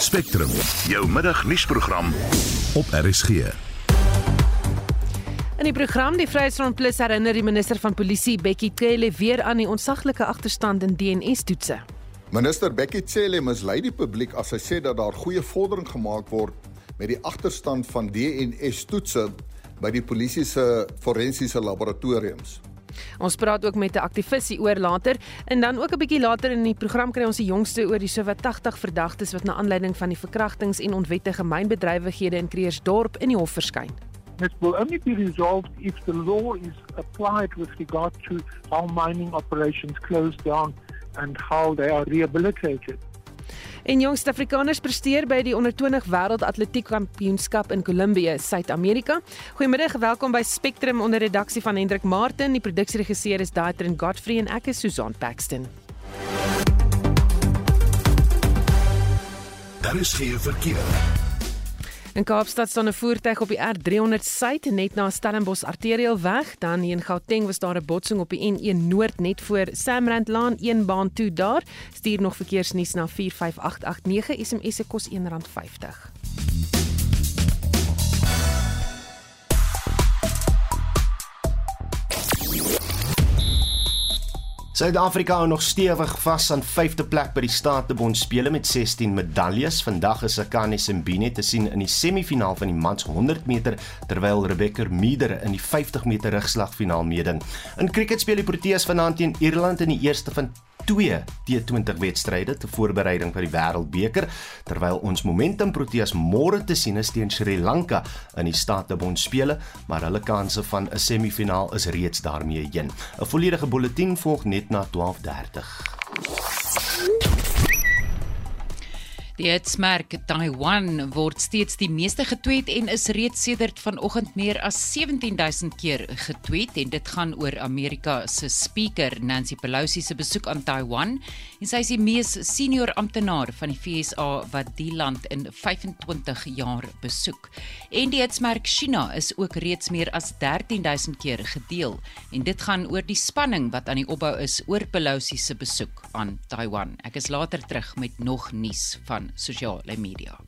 Spectrum, jou middagnuusprogram op RSG. In die program die Vryheidsfront Plus herinner die minister van Polisie Bekkie Cele weer aan die onsaglike agterstand in DNS-toetse. Minister Bekkie Cele mislei die publiek as hy sê dat daar goeie vordering gemaak word met die agterstand van DNS-toetse by die polisie se forensiese laboratoriums. Ons praat ook met 'n aktivis oor later en dan ook 'n bietjie later in die program kry ons die jongste oor die sowat 80 verdagtes wat na aanleiding van die verkrachtings en onwettige mynbedrywighede in Kreersdorp in die hof verskyn. It will only be resolved if the law is applied with regard to how mining operations close down and how they are rehabilitated. En jong Suid-Afrikaners presteer by die onder 20 wêreld atletiek kampioenskap in Kolumbie, Suid-Amerika. Goeiemiddag, welkom by Spectrum onder redaksie van Hendrik Martin. Die produksieregisseur is Daitrin Godfrey en ek is Susan Paxton. Daar is geen verkeer. In Kaapstad staan 'n voertuig op die R300 suid net na Stellenbosch Arteriaalweg, dan in Gauteng was daar 'n botsing op die N1 noord net voor Samrand Laan, een baan toe daar. Stuur nog verkeersnuus na 45889 SMS se kos R1.50. Suid-Afrika hou nog stewig vas aan 5de plek by die Statebond spele met 16 medaljes. Vandag is Akani Simbine te sien in die semifinaal van die mans 100 meter terwyl Rebecca Meeder in die 50 meter rugslagfinaal meeding. In cricket speel die Proteas vanaand teen Ierland in die eerste van 2 T20 wedstryde te voorbereiding vir die Wêreldbeker terwyl ons Momentum Proteas môre te sien is teen Sri Lanka in die Statebond spele maar hulle kanse van 'n semifinaal is reeds daarmee heen. 'n Volledige bulletin volg net na 12:30. Die hitsmerk Taiwan word steeds die meeste getweet en is reeds sedert vanoggend meer as 17000 keer getweet en dit gaan oor Amerika se speaker Nancy Pelosi se besoek aan Taiwan en sy is die mees senior amptenaar van die FSA wat die land in 25 jaar besoek. En die hitsmerk China is ook reeds meer as 13000 keer gedeel en dit gaan oor die spanning wat aan die opbou is oor Pelosi se besoek aan Taiwan. Ek is later terug met nog nuus van sosiale media.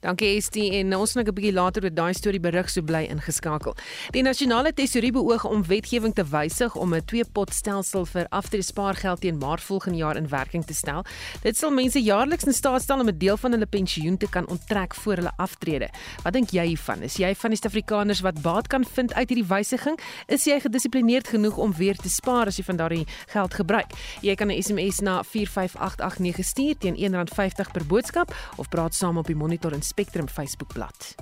Dankie Estie en ons nog 'n bietjie later oor daai storie berig so bly ingeskakel. Die nasionale tesourie beoog om wetgewing te wysig om 'n twee-pot stelsel vir aftreespaargeld teen Maart volgende jaar in werking te stel. Dit sal mense jaarliks in staat stel om 'n deel van hulle pensioen te kan onttrek voor hulle aftrede. Wat dink jy hiervan? Is jy van die Suid-Afrikaners wat baat kan vind uit hierdie wysiging? Is jy gedissiplineerd genoeg om weer te spaar as jy van daardie geld gebruik? Jy kan 'n SMS na 45889 stuur teen R1.50 per boodskap of praat saam op die monitor Monitor en Spectrum Facebookblad.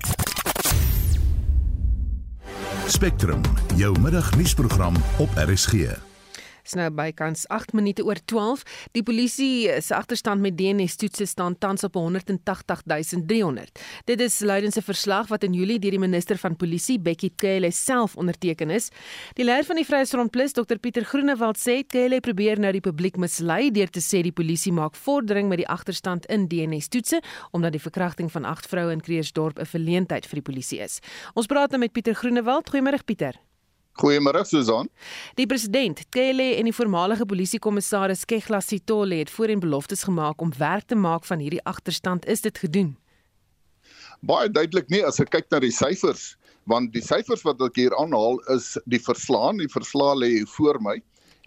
Spectrum, jou middagnuusprogram op RSG is nou bykans 8 minute oor 12. Die polisie se agterstand met DNS-toetse staan tans op 180300. Dit is luidens 'n verslag wat in Julie deur die minister van Polisie, Bekkie Cele, self onderteken is. Die leier van die Vryheidsfront Plus, Dr Pieter Groenewald, sê Cele probeer nou die publiek mislei deur te sê die polisie maak vordering met die agterstand in DNS-toetse omdat die verkrachting van 8 vroue in Kreersdorp 'n verleentheid vir die polisie is. Ons praat nou met Pieter Groenewald. Goeiemôre Pieter. Goeiemôre Susan. Die president, Kele en die voormalige polisiekommissaris Kegla Sitole het voorheen beloftes gemaak om werk te maak van hierdie agterstand. Is dit gedoen? Baie duidelik nie as ek kyk na die syfers, want die syfers wat ek hier aanhaal is die verslaan, die verslae lê voor my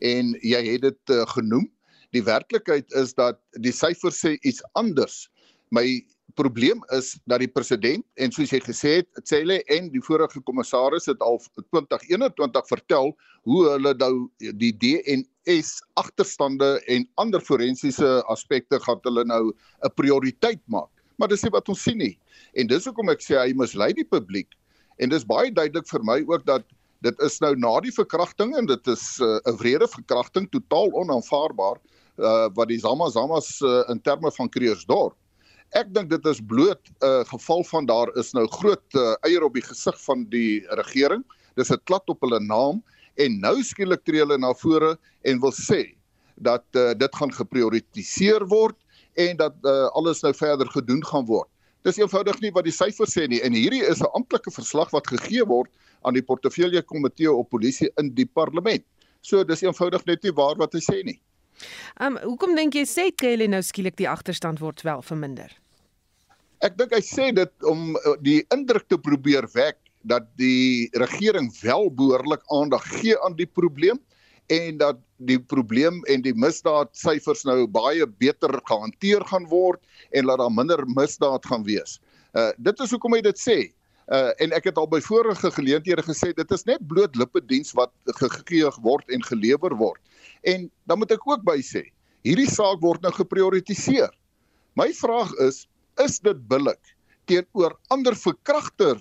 en jy het dit uh, genoem. Die werklikheid is dat die syfers sê iets anders. My probleem is dat die president en soos jy gesê het, Tsele en die vorige kommissaris het al 2021 vertel hoe hulle nou die DNS agterstande en ander forensiese aspekte gaan hulle nou 'n prioriteit maak. Maar dis nie wat ons sien nie. En dis hoekom ek sê hy mislei die publiek. En dis baie duidelik vir my ook dat dit is nou na die verkrachting en dit is uh, 'n uh, wrede verkrachting totaal onaanvaarbaar uh, wat die Zama Zamas uh, in terme van Kreersdorp Ek dink dit is bloot 'n uh, geval van daar is nou groot uh, eier op die gesig van die regering. Dis 'n klad op hulle naam en nou skielik tree hulle na vore en wil sê dat uh, dit gaan geprioritiseer word en dat uh, alles nou verder gedoen gaan word. Dis eenvoudig nie wat die syfers sê nie en hierdie is 'n amptelike verslag wat gegee word aan die portefeulje komitee op polisie in die parlement. So dis eenvoudig net nie waar wat hy sê nie. Ehm um, hoekom dink jy sê Kelly nou skielik die agterstand word wel verminder? Ek dink hy sê dit om uh, die indruk te probeer wek dat die regering wel behoorlik aandag gee aan die probleem en dat die probleem en die misdaadsyfers nou baie beter gehanteer gaan word en dat daar minder misdaad gaan wees. Uh dit is hoekom hy dit sê. Uh en ek het al by vorige geleenthede gesê dit is net bloot lippediens wat gegee word en gelewer word. En dan moet ek ook by sê, hierdie saak word nou geprioritiseer. My vraag is, is dit billik teenoor ander verkragter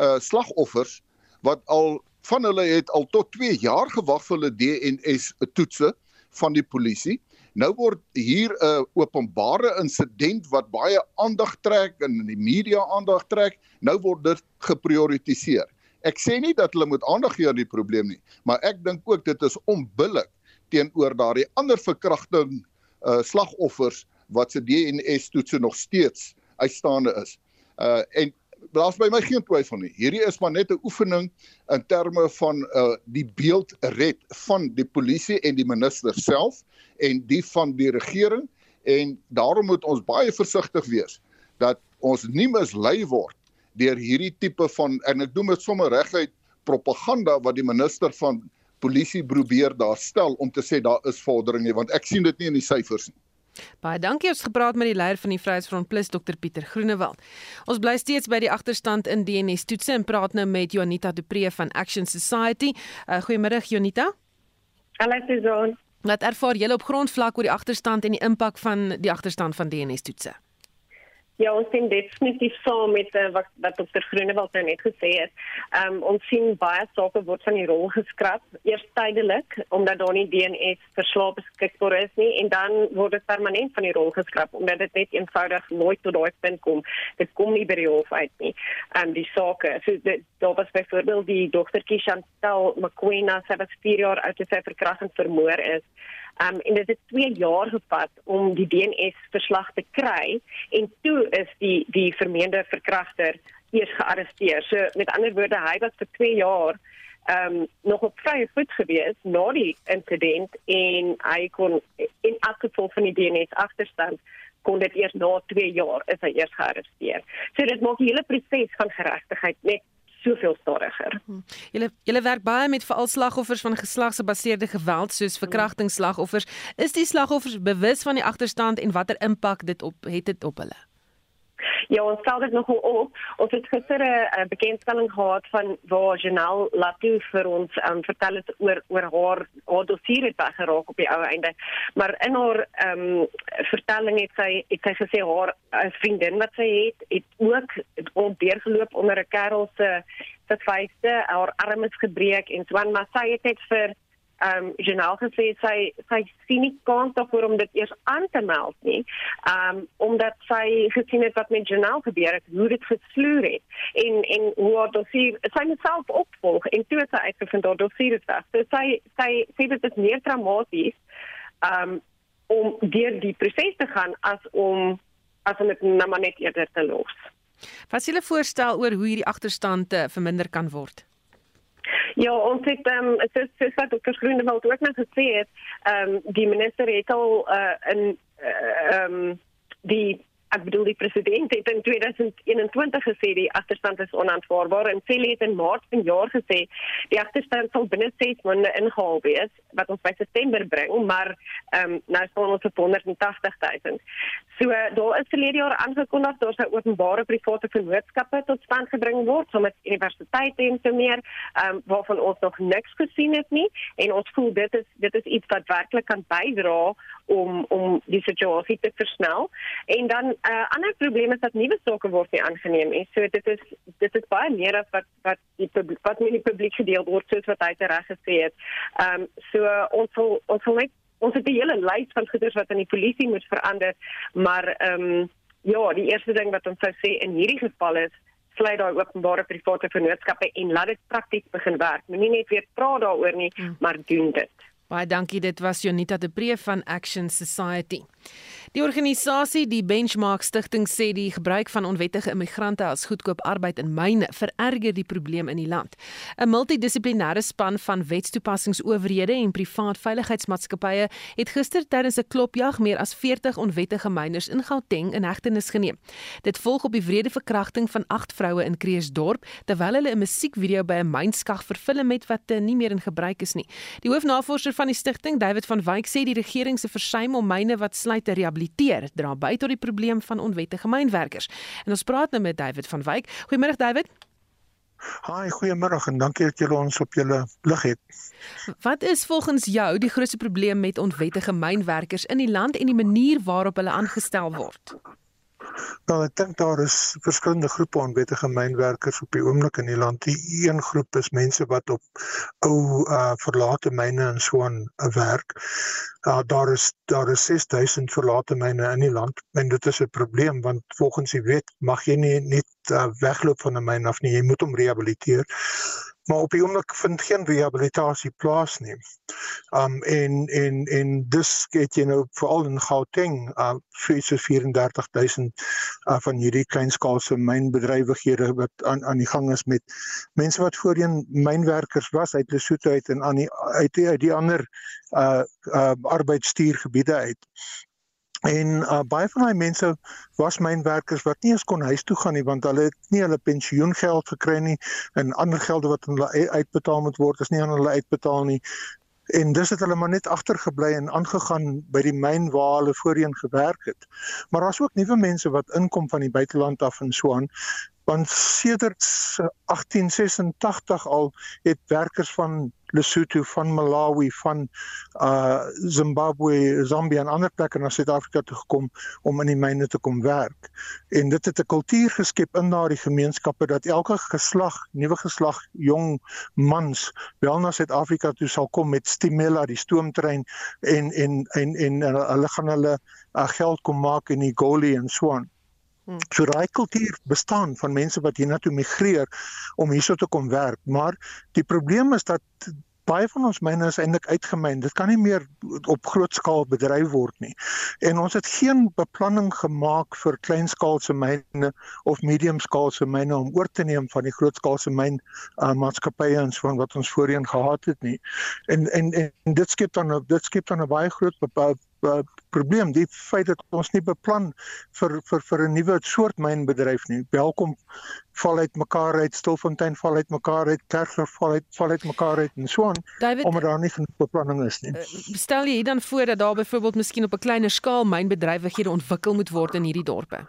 uh slagoffers wat al van hulle het al tot 2 jaar gewag vir hulle DNS toetse van die polisie. Nou word hier 'n uh, openbare insident wat baie aandag trek en in die media aandag trek, nou word dit geprioritiseer. Ek sê nie dat hulle moet aandag gee aan die probleem nie, maar ek dink ook dit is onbillik teenoor daardie ander verkrachting uh slagoffers wat se DNS toetse nog steeds uitstaande is. Uh en daar's by my geen twyfel nie. Hierdie is maar net 'n oefening in terme van uh die beeld red van die polisie en die minister self en die van die regering en daarom moet ons baie versigtig wees dat ons nie mislei word deur hierdie tipe van en ek noem dit sommer reguit propaganda wat die minister van polisie probeer daar stel om te sê daar is vorderinge want ek sien dit nie in die syfers nie. Baie dankie ons gepraat met die leier van die Vryheidsfront Plus Dr Pieter Groenewald. Ons bly steeds by die agterstand in DNS toetse en praat nou met Jonita de Pre van Action Society. Uh, Goeiemôre Jonita. Hallo Suzan. Wat ervaar julle op grondvlak oor die agterstand en die impak van die agterstand van DNS toetse? Ja, ons sien definitief saam met uh, wat wat Dr. Groenewald nou net gesê het. Ehm um, ons sien baie sake word van die rol geskraap, eers tydelik omdat daar nie DNS verslae beskikbaar is nie en dan word dit permanent van die rol geskraap omdat dit net eenvoudig nooit tot daai punt kom. Dit kom nie by die hof uit nie. Ehm um, die sake, so dit daar was byvoorbeeld die dogtertjie Chantal McQueen, sy was 4 jaar oud toe sy verkrachting vermoor is. Um en dit het 2 jaar gevat om die DNS verslag te kry en toe is die die vermeende verkragter eers gearresteer. So met ander woorde, hy was vir 2 jaar um nog op vrye voet gewees na die insident en hy kon in afgevolg van die DNS agterstand kon dit eers na 2 jaar is hy eers gearresteer. So dit maak die hele proses van geregtigheid net soveel stadiger. Hm. Julle julle werk baie met veral slagoffers van geslagsgebaseerde geweld soos verkrachtingsslagoffers. Is die slagoffers bewus van die agterstand en watter impak dit op het dit op hulle? Ja, ons stel dit nogal op. Ons het gister 'n bekendstelling gehad van waar Janelle Latu vir ons um, vertel het oor oor haar haar dossier het weggeraak op die ou einde. Maar in haar ehm um, vertelling het sy het sy gesê haar uh, vriendin wat sy het, het ook ondeurgeloop onder 'n kerel se se vuiste, haar arm is gebreek en swan maar sy het net vir ehm um, Janelle gesê sy sy sien nie kans daarvoor om dit eers aan te meld nie. Ehm um, omdat sy gesien het wat met Janelle gebeur het, hoe dit gesloer het en en hoe haar dossier sy net self opvolg en toe het sy uitgevind haar dossier is weg. So sy sy sê dit is meer traumaties ehm um, om deur die proses te gaan as om as om dit nou net eerder te los. Wat s'julle voorstel oor hoe hierdie agterstande verminder kan word? Ja, ons het ehm um, soos soos wat Dr. Groenewald ook net gesê het, ehm um, die minister het al uh, in eh, ehm uh, um, die ek bedoel die president het in 2021 gesê die agterstand is onaanvaarbaar en Cele het in Maart van jaar gesê die agterstand sal binne 6 maande ingehaal wees wat ons by September bring maar ehm um, nou staan ons op 180 000. So daar is verlede jaar aangekondig daar sou openbare private vennootskappe tot stand gebring word so met universiteite en so meer ehm um, waarvan ons nog niks gesien het nie en ons voel dit is dit is iets wat werklik kan bydra om om die situasie te versnel en dan 'n uh, ander probleem is dat nuwe sake word nie aangeneem nie. So dit is dit is baie meer as wat wat die publiek wat met die publiek gedeel word soos wat hy reg gesê het. Ehm um, so ons wil ons wil net ons het 'n hele lys van goeders wat aan die polisie moet verander, maar ehm um, ja, die eerste ding wat ons sou sê in hierdie geval is sluit daai openbare private vennootskappe en laat dit prakties begin werk. Moenie net weer praat daaroor nie, hmm. maar doen dit. Baie dankie. Dit was Jonita de Breef van Action Society. Die organisasie die Benchmark Stichting sê die gebruik van onwettige immigrante as goedkoop arbeid in myne vererger die probleem in die land. 'n Multidissiplinêre span van wetstoepassingsowerhede en privaat veiligheidsmaatskappye het gister tydens 'n klopjag meer as 40 onwettige myners in Gauteng in hegtenis geneem. Dit volg op die wrede verkrachting van 8 vroue in Kreeusdorp terwyl hulle 'n musiekvideo by 'n mynskag vervilm het wat nie meer in gebruik is nie. Die hoofnavorser van die stigting, David van Wyk, sê die regering se versuim om myne wat sluit te rehabiliteer dra by tot die probleem van onwettige mynwerkers. En ons praat nou met David van Wyk. Goeiemôre David. Haai, goeiemôre en dankie dat julle ons op julle lig het. Wat is volgens jou die grootste probleem met onwettige mynwerkers in die land en die manier waarop hulle aangestel word? Nou, ek dink daar is verskillende groepe onwettige mynwerkers op die oomblik in die land. Die een groep is mense wat op ou uh verlate myne in Swan uh, werk. Uh, daar is daar is 6000 verlate myne in die land en dit is 'n probleem want volgens die wet mag jy nie net uh, wegloop van 'n myn af nie. Jy moet hom rehabiliteer maar op die oomblik vind geen rehabilitasie plaas nie. Um en en en dis het jy nou veral in Gauteng, uh so 34000 uh van hierdie kleinskaalse mynbedrywighede wat aan aan die gang is met mense wat voorheen mynwerkers was uit Lesotho uit en aan die uit die, uit die ander uh uh arbeidsstuurgebiede uit. En uh, baie van daai mense was mynwerkers wat nie eens kon huis toe gaan nie want hulle het nie hulle pensioengeld gekry nie en ander gelde wat hulle uitbetaal moet word is nie aan hulle uitbetaal nie. En dis het hulle maar net agtergebly en aangegaan by die myn waar hulle voorheen gewerk het. Maar daar's ook nuwe mense wat inkom van die buiteland af in Swaan want sedert 1886 al het werkers van Lesotho van Malawi van uh Zimbabwe, Zambia en ander plekke na Suid-Afrika toe gekom om in die myne te kom werk. En dit het 'n kultuur geskep in daardie gemeenskappe dat elke geslag, nuwe geslag jong mans wel na Suid-Afrika toe sal kom met Stimela, die stoomtrein en en en en, en hulle gaan hulle uh, geld kom maak in die Goli en Swan. Hmm. So daai kultuur bestaan van mense wat hiernatoe migreer om hierso te kom werk, maar die probleem is dat baie van ons myne is eintlik uitgemyn. Dit kan nie meer op groot skaal bedryf word nie. En ons het geen beplanning gemaak vir kleinskaalse myne of mediumskaalse myne om oor te neem van die grootskaalse myn uh, maatskappye en so wat ons voorheen gehad het nie. En en en dit skep dan dit skep dan 'n baie groot uh, probleem die feit dat ons nie beplan vir vir vir 'n nuwe soort mynbedryf nie. Welkom val uit mekaar uit, Stilfontein val uit mekaar uit, Klerksdorp val uit val uit mekaar uit en so aan omdat daar nie genoeg beplanning is nie. Uh, stel jy dan voor dat daar byvoorbeeld miskien op 'n kleiner skaal mynbedrywighede ontwikkel moet word in hierdie dorpe?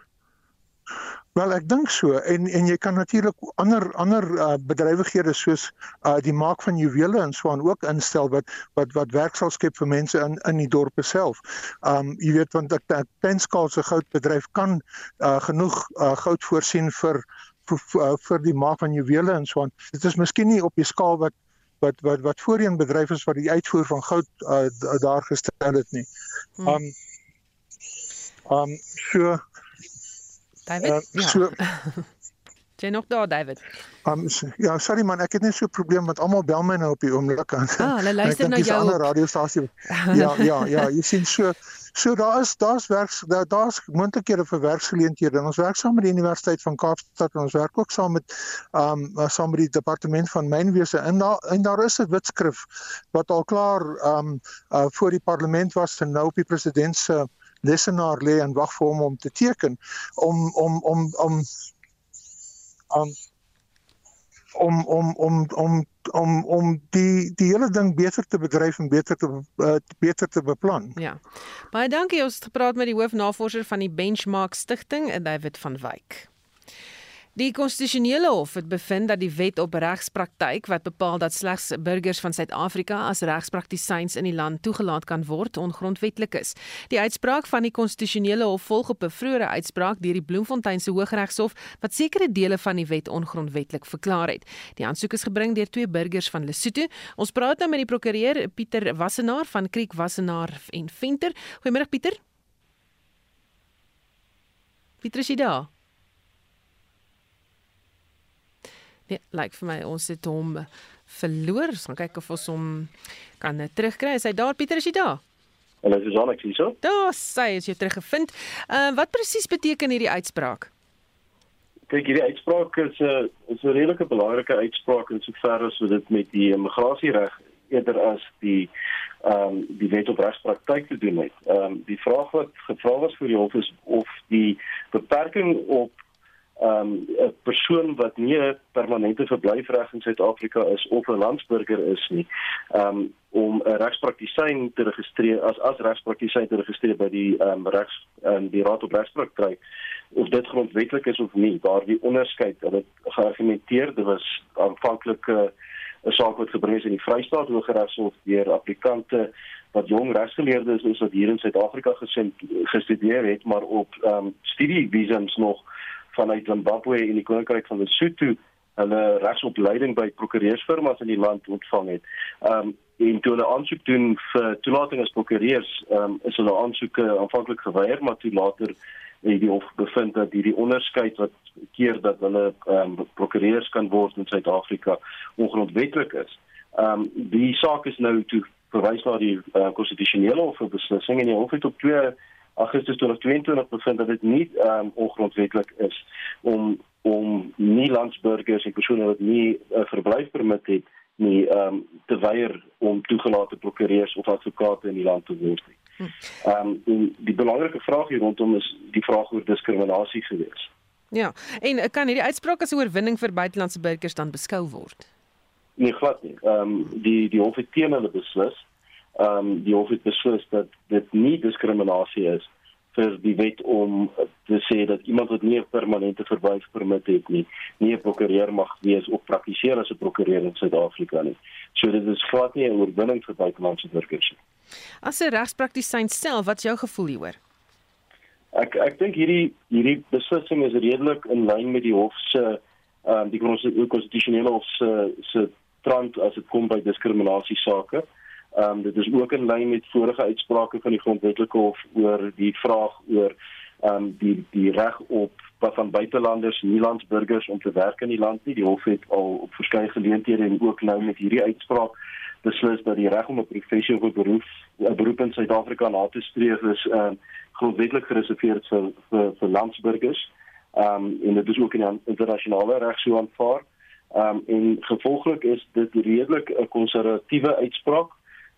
Wel ek dink so en en jy kan natuurlik ander ander uh, bedrywighede soos uh, die maak van juwele en so aan ook instel wat wat wat werk sal skep vir mense in in die dorpe self. Um jy weet want 'n kleinskaalse goudbedryf kan uh, genoeg uh, goud voorsien vir vir, uh, vir die maak van juwele en so aan. Dit is miskien nie op die skaal wat wat wat wat voorheen bedryf is wat die uitvoer van goud uh, daar gestel het nie. Um um so David? Uh, ja. So, Jy nog daar David? Um, ja, sorry man, ek het net so 'n probleem want almal bel my nou op die oomblik aan. Ah, hulle luister na jou. Ander radiostasie. Ja, ja, ja, jy sien so so daar is daar's werk daar daar's moontlikhede vir werksgeleenthede. Ons werk saam met die Universiteit van Kaapstad en ons werk ook saam met um saam met die departement van mynwese en daar en daar is 'n wetskrif wat al klaar um uh, voor die parlement was en nou op die president se lesenaar lê en wag vir hom om te teken om om om om aan om om om om om om die die hele ding beter te bedryf en beter te uh, beter te beplan. Ja. Baie dankie. Ons het gepraat met die hoofnavorser van die Benchmark Stichting, David van Wyk. Die konstitusionele hof het bevind dat die wet op regspraktyk wat bepaal dat slegs burgers van Suid-Afrika as regspraktisyns in die land toegelaat kan word, ongrondwettig is. Die uitspraak van die konstitusionele hof volg op 'n vroeëre uitspraak deur die Bloemfonteinse Hooggeregshof wat sekere dele van die wet ongrondwettig verklaar het. Die aansoek is gebring deur twee burgers van Lesotho. Ons praat nou met die prokureur Pieter Wassenaar van Kriek Wassenaar en Venter. Goeiemôre Pieter. Pieter is jy daar? Nee, lyk vir my ons het hom verloor. Ons gaan kyk of ons hom kan terugkry. Is hy daar Pieter, is jy daar? Hallo Susan, ek sien so. Daar sê jy jy teruggevind. Uh wat presies beteken hierdie uitspraak? Kyk, hierdie uitspraak is 'n uh, is 'n redelike belangrike uitspraak in sover as wat dit met die immigrasiereg eerder as die ehm um, die wet op regspraktyk te doen het. Ehm um, die vraag wat gevra was vir die hof is of die beperking op ehm um, 'n persoon wat nie 'n permanente verblyfreg in Suid-Afrika is of 'n landsburger is nie, um, om 'n regspraktisyn te registreer as as regspraktisyn te registreer by die um, regs en die Raad op Regspraktyk of dit grondwetlik is of nie. Daar die onderskeid dit geargumenteer dit was aanvanklik 'n uh, 'n saak wat gebring is in die Vrystaat Hooggeregshof deur applikante wat jong regsgeleerdes is wat hier in Suid-Afrika gestudeer het maar op ehm um, studievisums nog vanuit Zimbabwe en die koninkryk van Lesotho hulle regsopleiding by prokureursfirmas in die land ontvang het. Ehm um, en toe hulle aansoek doen vir toelating as prokureurs, ehm um, is hulle aansoeke aanvanklik geweier, maar toe later het die hof bevind dat hierdie onderskeid wat keer dat hulle ehm um, prokureurs kan word in Suid-Afrika ongrondwettig is. Ehm um, die saak is nou toe verwys na die uh, konstitusionele hof vir beslissing en die hof het op 2 Augustus 2022 bevind dat dit nie ehm um, ongrondwettig is om om nie landsburgers en persone wat nie 'n uh, verblyfpermit het nie ehm um, te weier om toegelate prokureurs of advokate in die land te word nie. Hm. Ehm um, die belangrike vraag hier rondom is die vraag oor diskriminasie gewees. Ja, en kan hierdie uitspraak as 'n oorwinning vir buitelandse burgers dan beskou word? Nee, glad nie. Ehm um, die die hof het teen hulle beslis ehm um, die hof het beslis dat dit nie diskriminasie is vir die wet om te sê dat iemand wat nie 'n permanente verblyfpermit het nie, nie 'n prokureur mag wees of praktiseer as 'n prokureur in Suid-Afrika nie. So dit is glad nie 'n oorwinning vir buitelandse burgers nie. As 'n regspraktisyn self, wat is jou gevoel hieroor? Ek ek dink hierdie hierdie beslissing is redelik in lyn met die hof se ehm um, die konstitusionele hof se se trant as dit kom by diskriminasie sake. Ehm um, dit is ook in lyn met vorige uitsprake van die grondwetlike hof oor die vraag oor ehm um, die die reg op van buitelanders, nielandsburgers om te werk in die land nie. Die hof het al op verskeie geleenthede en ook nou met hierdie uitspraak beslis dat die reg om 'n professie of 'n beroep 'n beroep in Suid-Afrika na te streef is ehm um, grondwetlik gereserveer vir vir, vir landsburgers. Ehm um, en dit is ook in internasionale reg so aanvaar. Ehm um, en gevolglik is dit redelik 'n konservatiewe uitspraak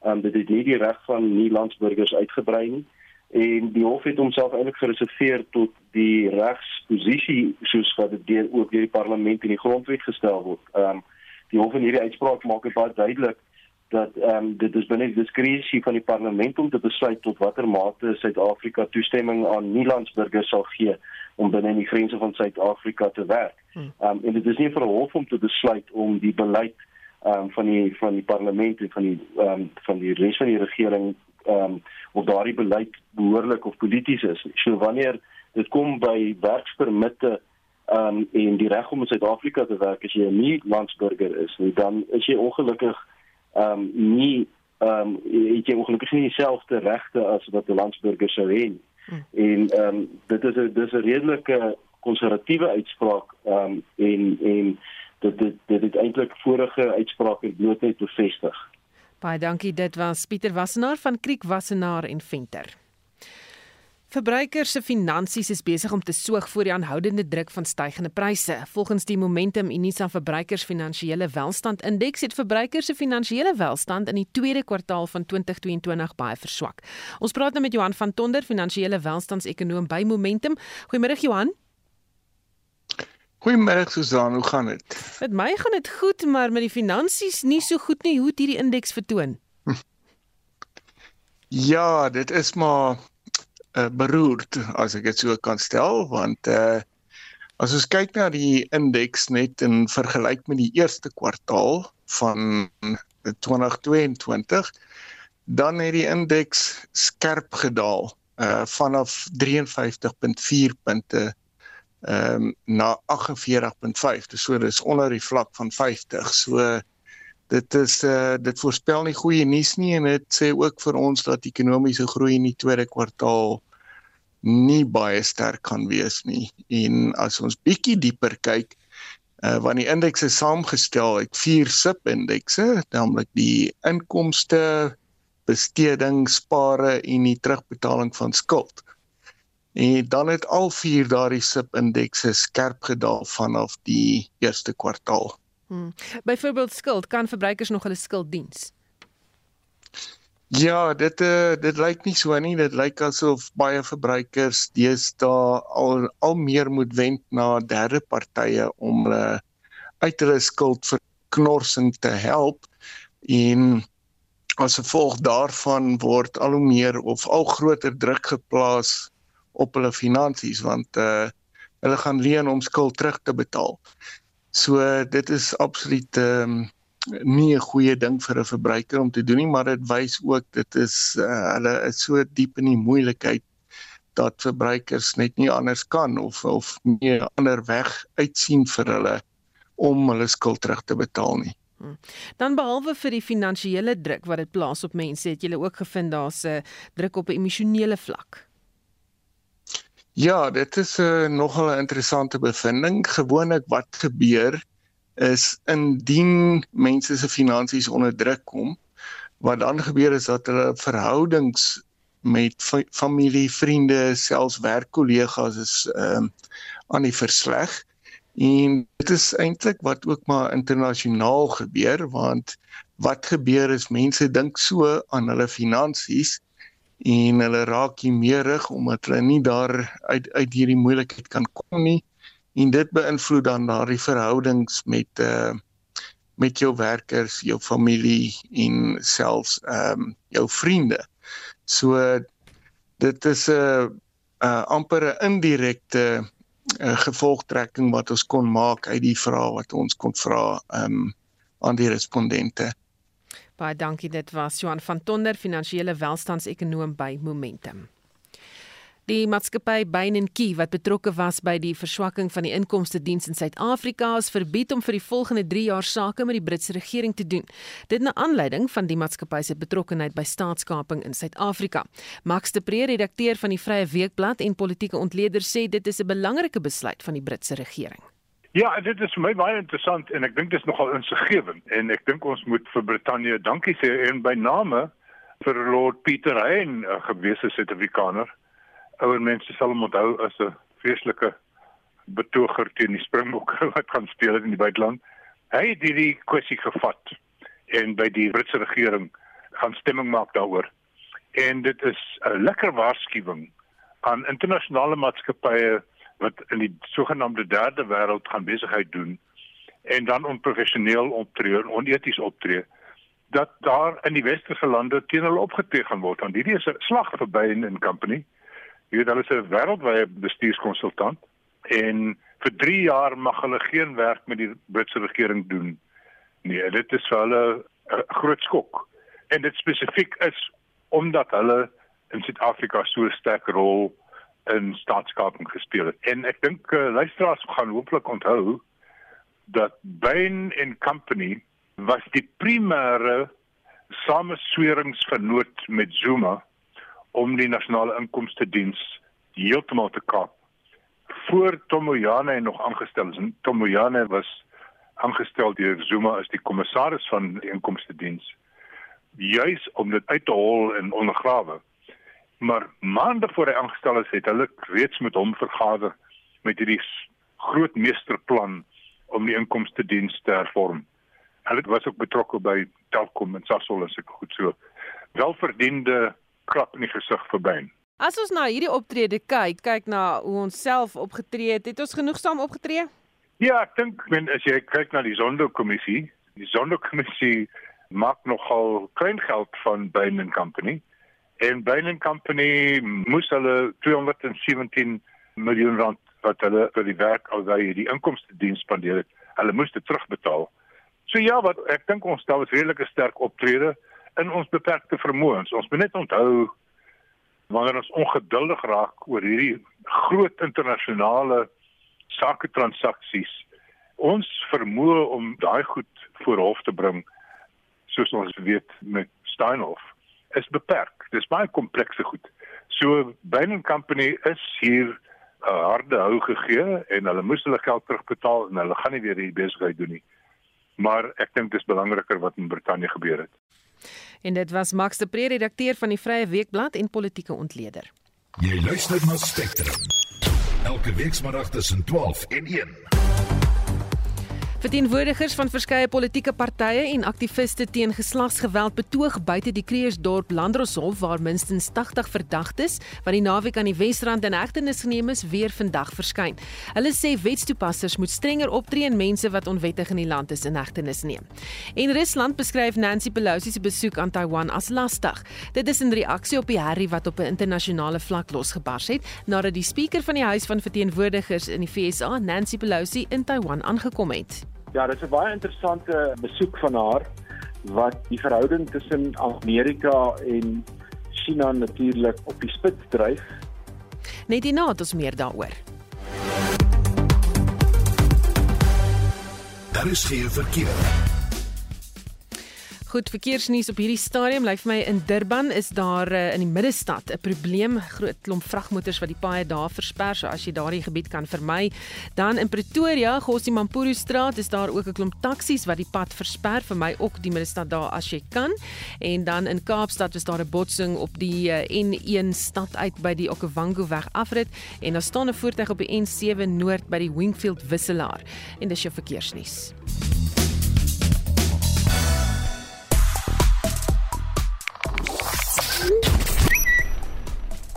um, dit het nie die reg van nie-landsburgers uitgebrei nie en die hof het homself eintlik gereserveer tot die regsposisie soos wat dit deur ook deur die parlement en die grondwet gestel word. Ehm um, die hof in hierdie uitspraak maak dit baie duidelik dat ehm um, dit is binne die diskresie van die parlement om te besluit tot watter mate Suid-Afrika toestemming aan nie-landsburgers sal gee om binne die grense van Suid-Afrika te werk. Hmm. Ehm um, en dit is nie vir 'n hof om te besluit om die beleid ehm um, van die van die parlement en van die ehm um, van die res van die regering ehm um, of daardie beleid behoorlik of polities is. So wanneer dit kom by werkspermitte ehm um, en die reg om in Suid-Afrika te werk as jy nie landsburger is, nie, dan is jy ongelukkig ehm um, nie ehm um, jy het ongelukkig nie dieselfde regte as wat 'n landsburger sou hê nie. Hmm. En ehm um, dit is 'n dis 'n redelike konservatiewe uitspraak ehm um, en en dit dit dit het eintlik vorige uitsprake bloot net bevestig. Baie dankie. Dit was Pieter Wassenaar van Kriek Wassenaar en Venter. Verbruikers se finansies is besig om te soog voor die aanhoudende druk van stygende pryse. Volgens die Momentum Unisa Verbruikers Finansiële Welstand Indeks het verbruikers se finansiële welstand in die tweede kwartaal van 2022 baie verswak. Ons praat nou met Johan van Tonder, finansiële welstandsekonoom by Momentum. Goeiemôre Johan. Goeiemôre Susan, hoe gaan dit? Met my gaan dit goed, maar met die finansies nie so goed nie. Hoe het hierdie indeks vertoon? Ja, dit is maar uh, beroerd as ek dit so kan stel, want uh as ons kyk na die indeks net in vergelyk met die eerste kwartaal van 2022, dan het die indeks skerp gedaal uh vanaf 53.4 punte ehm um, na 48.5. Dis so dis onder die vlak van 50. So dit is uh dit voorspel nie goeie nuus nie en dit sê ook vir ons dat ekonomiese groei in die tweede kwartaal nie baie sterk gaan wees nie. En as ons bietjie dieper kyk, uh want die indeks is saamgestel uit vier sub-indekse, naamlik die inkomste besteding, spare en die terugbetaling van skuld. En dan het al vier daardie SIP-indekse skerp gedaal vanaf die eerste kwartaal. Hmm. Byvoorbeeld skuld, kan verbruikers nog hulle skuld diens? Ja, dit uh, dit lyk nie so nie. Dit lyk asof baie verbruikers deesdae al al meer moet wend na derde partye om hulle uit hulle skuldverknorsing te help en as gevolg daarvan word al hoe meer of al groter druk geplaas op hulle finansies want uh hulle gaan leen om skuld terug te betaal. So dit is absoluut ehm um, nie 'n goeie ding vir 'n verbruiker om te doen nie, maar dit wys ook dit is uh, hulle is so diep in die moeilikheid dat verbruikers net nie anders kan of of nie 'n ander weg uitsien vir hulle om hulle skuld terug te betaal nie. Hmm. Dan behalwe vir die finansiële druk wat dit plaas op mense, het jy ook gevind daar's 'n druk op 'n emosionele vlak. Ja, dit is 'n uh, nogal 'n interessante bevinding. Gewoonlik wat gebeur is indien mense se finansies onder druk kom, wat dan gebeur is dat hulle verhoudings met familie, vriende, selfs werkkollegas is ehm uh, aan die versleg. En dit is eintlik wat ook maar internasionaal gebeur want wat gebeur is mense dink so aan hulle finansies en hulle raak hier meer rig omdat hulle nie daar uit uit hierdie moeilikheid kan kom nie en dit beïnvloed dan daardie verhoudings met uh met jou werkers, jou familie en selfs ehm um, jou vriende. So dit is 'n uh, uh, amper 'n indirekte uh, gevolgtrekking wat ons kon maak uit die vrae wat ons kon vra um, aan die respondente. Baie dankie dit was Johan van Tonder, finansiële welstandsekonoom by Momentum. Die maatskappy Bain & Key wat betrokke was by die verswakking van die inkomste diens in Suid-Afrika is verbied om vir die volgende 3 jaar sake met die Britse regering te doen. Dit na aanleiding van die maatskappy se betrokkeheid by staatskaping in Suid-Afrika. Max de Pre, redakteur van die Vrye Weekblad en politieke ontleder sê dit is 'n belangrike besluit van die Britse regering. Ja, dit is vir my baie interessant en ek dink dit is nogal insiggewend en ek dink ons moet vir Brittanje dankie sê en by name vir Lord Peter Hein, 'n gewese Suid-Afrikaner ouer mense sal hom onthou as 'n vreeslike betoger teen die Springbokke wat gaan speel in die buiteland. Hy het hierdie kwessie gevat en by die Britse regering gaan stemming maak daaroor. En dit is 'n lekker waarskuwing aan internasionale maatskappye wat in die sogenaamde derde wêreld gaan besigheid doen en dan onprofessioneel optree en oneties optree dat daar in die westerse lande teen hulle opgetree gaan word want hierdie is 'n slag verby in 'n company Jy weet hulle is 'n wêreldwye bestuurskonsultant en vir 3 jaar mag hulle geen werk met die Britse regering doen. Nee, dit is vir hulle 'n groot skok. En dit spesifiek is omdat hulle in Suid-Afrika so 'n sterk rol in staatskaping gespeel het. En ek dink uh, luisteraars gaan hooplik onthou dat Bain & Company was die primêre samesweringsvernoot met Zuma om die nasionale inkomste diens heeltemal te kaap. Voor Tomoyane nog aangestel is. Tomoyane was aangestel deur Zuma as die kommissaris van die inkomste diens. Juis om dit uit te hol en ondergrawe. Maar maande voor hy aangestel is, het hulle reeds met hom vergader met hierdie groot meesterplan om die inkomste diens te hervorm. Hulle was ook betrokke by Telkom en Sasol as ek goed so. Welverdiende klap in die gesig verby. As ons na hierdie optrede kyk, kyk na hoe ons self opgetree het, het ons genoegsaam opgetree? Ja, ek dink men as jy kyk na die Sonderkommissie, die Sonderkommissie maak nogal klein geld van Bain & Company. En Bain & Company moes hulle 217 miljoen rand wat hulle vir die werk al daai die inkomste diens spandeer het, hulle moes dit terugbetaal. So ja, wat ek dink ons stel 'n redelike sterk optrede in ons beperkte vermoëns. Ons moet net onthou wanneer ons ongeduldig raak oor hierdie groot internasionale sake transaksies, ons vermoë om daai goed voor hof te bring soos ons weet met Steinhoff is beperk. Dis baie komplekse goed. So Bain & Company is hier 'n uh, harde hou gegee en hulle moes hulle geld terugbetaal en hulle gaan nie weer hierdie besigheid doen nie. Maar ek dink dis belangriker wat in Brittanje gebeur het. En dit was Max de Pre, redakteur van die Vrye Weekblad en politieke ontleder. Jy luister na Spectrum. Elke weekmiddag tussen 12 en 1. Verteenwoordigers van verskeie politieke partye en aktiviste teen geslagsgeweld betoog buite die Kreersdorp Landroshof waar minstens 80 verdagtes wat die naweek aan die Wesrand in hegtenis geneem is, weer vandag verskyn. Hulle sê wetstoepassers moet strenger optree en mense wat onwettig in die land is in hegtenis neem. En Rusland beskryf Nancy Pelosi se besoek aan Taiwan as lastig. Dit is in reaksie op die herrie wat op 'n internasionale vlak losgebars het nadat die spreker van die Huis van Verteenwoordigers in die VSA, Nancy Pelosi, in Taiwan aangekom het. Ja, dit is 'n baie interessante besoek van haar wat die verhouding tussen Amerika en China natuurlik op die spits dryf. Net hierna het ons meer daaroor. Daar is geen verkeer. Goed verkeersnuus op hierdie stadium lyk vir my in Durban is daar uh, in die middestad 'n probleem. Groot klomp vragmotors wat die paaie daar versper so as jy daardie gebied kan vermy. Dan in Pretoria Gossie Mampuru straat is daar ook 'n klomp taksies wat die pad versper. Vir my ook die middestad daar as jy kan. En dan in Kaapstad is daar 'n botsing op die uh, N1 stad uit by die Okavango weg afrit. En daar staan 'n voertuig op die N7 noord by die Wingfield wisselaar. En dis jou verkeersnuus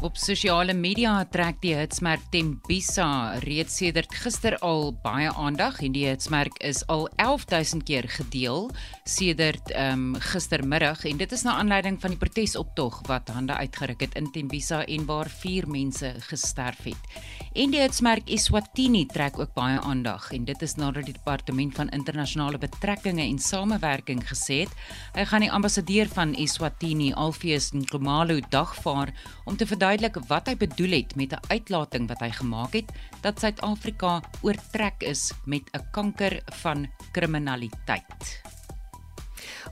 Op sosiale media trek die hitsmerk Tembisa reeds sedert gister al baie aandag en die hitsmerk is al 11000 keer gedeel sedert ehm um, gistermiddag en dit is na aanleiding van die protesoptog wat hande uitgeruk het in Tembisa en waar 4 mense gesterf het. En die hitsmerk Eswatini trek ook baie aandag en dit is nadat die departement van internasionale betrekkinge en samewerking gesê het hy gaan die ambassadeur van Eswatini Alfeus Nxumalo dagvaar om te verdui verduidelik wat hy bedoel het met 'n uitlating wat hy gemaak het dat Suid-Afrika oortrek is met 'n kanker van kriminaliteit.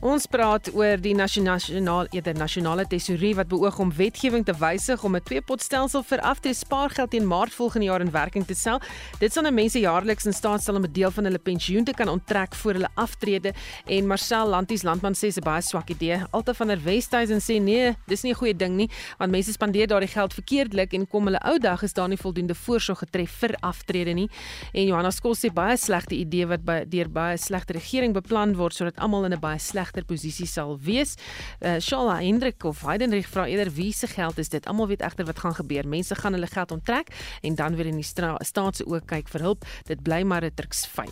Ons praat oor die nasionale eerder nasionale tesourie wat beoog om wetgewing te wysig om 'n twee-potstelsel vir aftrede spaargeld teen Maart volgende jaar in werking te stel. Dit sal nou mense jaarliks in staat stel om 'n deel van hulle pensioen te kan onttrek voor hulle aftrede en Marcel Lanties landman sê dis 'n baie swak idee. Alta van der Westhuizen sê nee, dis nie 'n goeie ding nie want mense spandeer daardie geld verkeerdelik en kom hulle ou dag is daar nie voldoende voorsorg getref vir aftrede nie. En Johanna Skols sê baie slegte idee wat by deur baie slegte regering beplan word sodat almal in 'n baie slegte regter posisie sal wees. Uh, Shala Hendrik of Heidenrich vra eerder wie se geld is dit? Almal weet egter wat gaan gebeur. Mense gaan hulle geld onttrek en dan weer in die staat se oë kyk vir hulp. Dit bly maar 'n truksvy.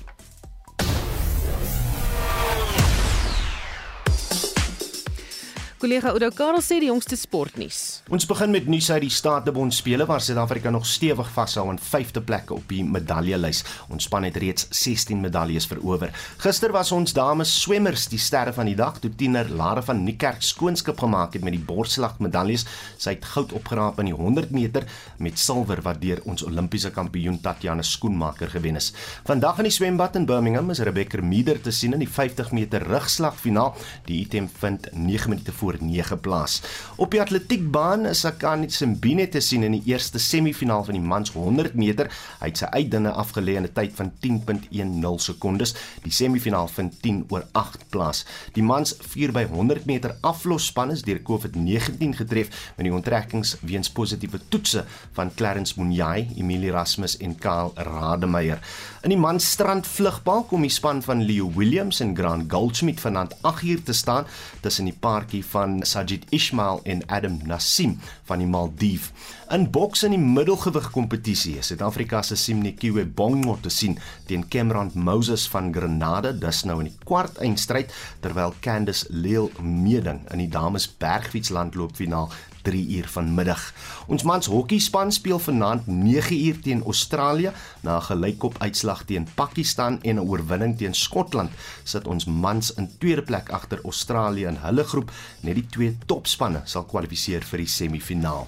Kollega Oudo Karel sê die jongste sportnuus. Ons begin met nuus uit die Statebond spele waar Suid-Afrika nog stewig vashou aan 5de plekke op die medaljelys. Ons span het reeds 16 medaljes verower. Gister was ons dames swemmers die sterre van die dag toe tiener Lara van Niekerk skoonskip gemaak het met die borsslag medaljes. Sy het goud opgeraap in die 100 meter met silwer wat deur ons Olimpiese kampioen Tatiana Skoenmaker gewen is. Vandag in die swembad in Birmingham is Rebecca Meeder te sien in die 50 meter rugslag finaal. Die item vind 9 minute voor voor 9 plaas. Op die atletiekbaan is Akani Simbine te sien in die eerste semifinaal van die mans 100 meter. Hy het sy uitdinge afgelê in 'n tyd van 10.10 sekondes. Die semifinaal vind 10 oor 8 plaas. Die mans 4 by 100 meter aflosspan is deur COVID-19 getref met die onttrekkings weens positiewe toetse van Clarence Munyai, Emilie Erasmus en Karl Rademeier. In die mans strand vlugbal kom die span van Leo Williams en Grant Goldschmidt vanaand 8 uur te staan tussen die paartjie van van Sajid Ismail en Adam Nassim van die Maldief. In boks in die middelgewig kompetisie is Suid-Afrika se Simnekiwe Bongo te sien teen Cameron Moses van Grenada, dis nou in die kwart eindstryd terwyl Candice Leel meeding in die dames bergfietslandloopfinaal 3 uur vanmiddag. Ons mans hokkiespan speel vanaand 9 uur teen Australië na 'n gelykop uitslag teen Pakistan en 'n oorwinning teen Skotland. Sit ons mans in tweede plek agter Australië in hulle groep. Net die twee topspanne sal kwalifiseer vir die semifinaal.